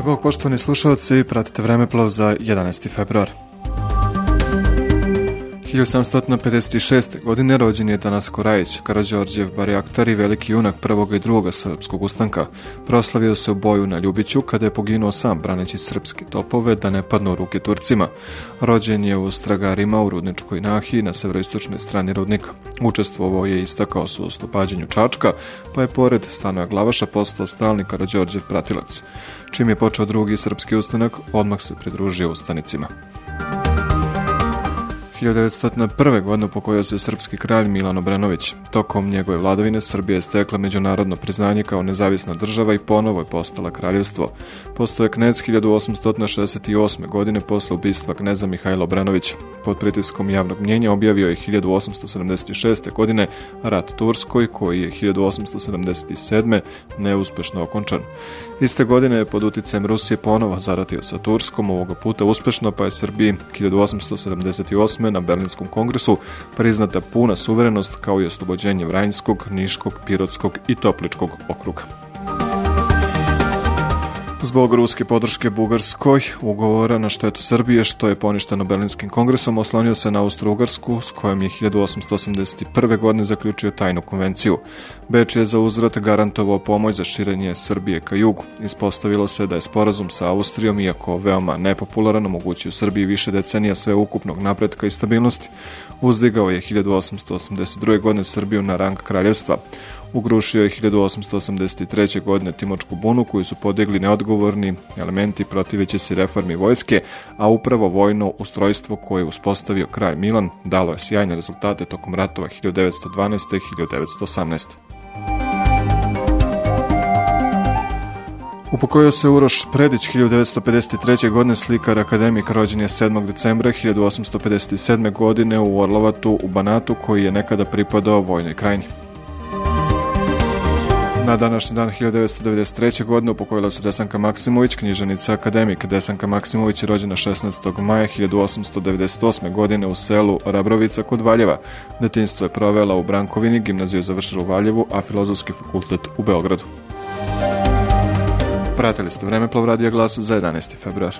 Bože Bog, poštovani slušalci, pratite vremeplov za 11. februar. 1756. godine rođen je Danas Korajić, Karadžorđev barjaktar i veliki junak prvog i drugog srpskog ustanka. Proslavio se u boju na Ljubiću kada je poginuo sam braneći srpske topove da ne padnu u ruke Turcima. Rođen je u Stragarima u Rudničkoj Nahiji na severoistočnoj strani Rudnika. Učestvovao je istakao su u oslobađanju Čačka, pa je pored stanoja Glavaša postao stalni Karadžorđev pratilac. Čim je počeo drugi srpski ustanak, odmah se pridružio ustanicima. 1901. godine pokojio se srpski kralj Milan Obrenović. Tokom njegove vladavine Srbija je stekla međunarodno priznanje kao nezavisna država i ponovo je postala kraljevstvo. Postoje knez 1868. godine posle ubistva kneza Mihajla Obrenovića. Pod pritiskom javnog mnjenja objavio je 1876. godine rat Turskoj koji je 1877. neuspešno okončan. Iste godine je pod uticajem Rusije ponovo zaratio sa Turskom, ovoga puta uspešno, pa je Srbiji 1878. na Berlinskom kongresu priznata puna suverenost kao i oslobođenje Vranjskog, Niškog, Pirotskog i Topličkog okruga. Zbog ruske podrške Bugarskoj, ugovora na štetu Srbije, što je poništeno Berlinskim kongresom, oslonio se na Austro-Ugarsku, s kojom je 1881. godine zaključio tajnu konvenciju. Beč je za uzvrat garantovao pomoć za širenje Srbije ka jugu. Ispostavilo se da je sporazum sa Austrijom, iako veoma nepopularan, omogućio Srbiji više decenija sveukupnog napretka i stabilnosti. Uzdigao je 1882. godine Srbiju na rang kraljevstva. Ugrušio je 1883. godine Timočku bunu koju su podigli neodgovorni elementi protiveći se reformi vojske, a upravo vojno ustrojstvo koje je uspostavio kraj Milan dalo je sjajne rezultate tokom ratova 1912. i 1918. Upokojio se Uroš Predić 1953. godine slikar akademik rođen je 7. decembra 1857. godine u Orlovatu u Banatu koji je nekada pripadao vojnoj krajini. Na današnji dan 1993. godine upokojila se Desanka Maksimović, knjižanica akademik. Desanka Maksimović je rođena 16. maja 1898. godine u selu Rabrovica kod Valjeva. Detinstvo je provela u Brankovini, gimnaziju završila u Valjevu, a filozofski fakultet u Beogradu. Pratili ste Vremeplov radija glasa za 11. februar.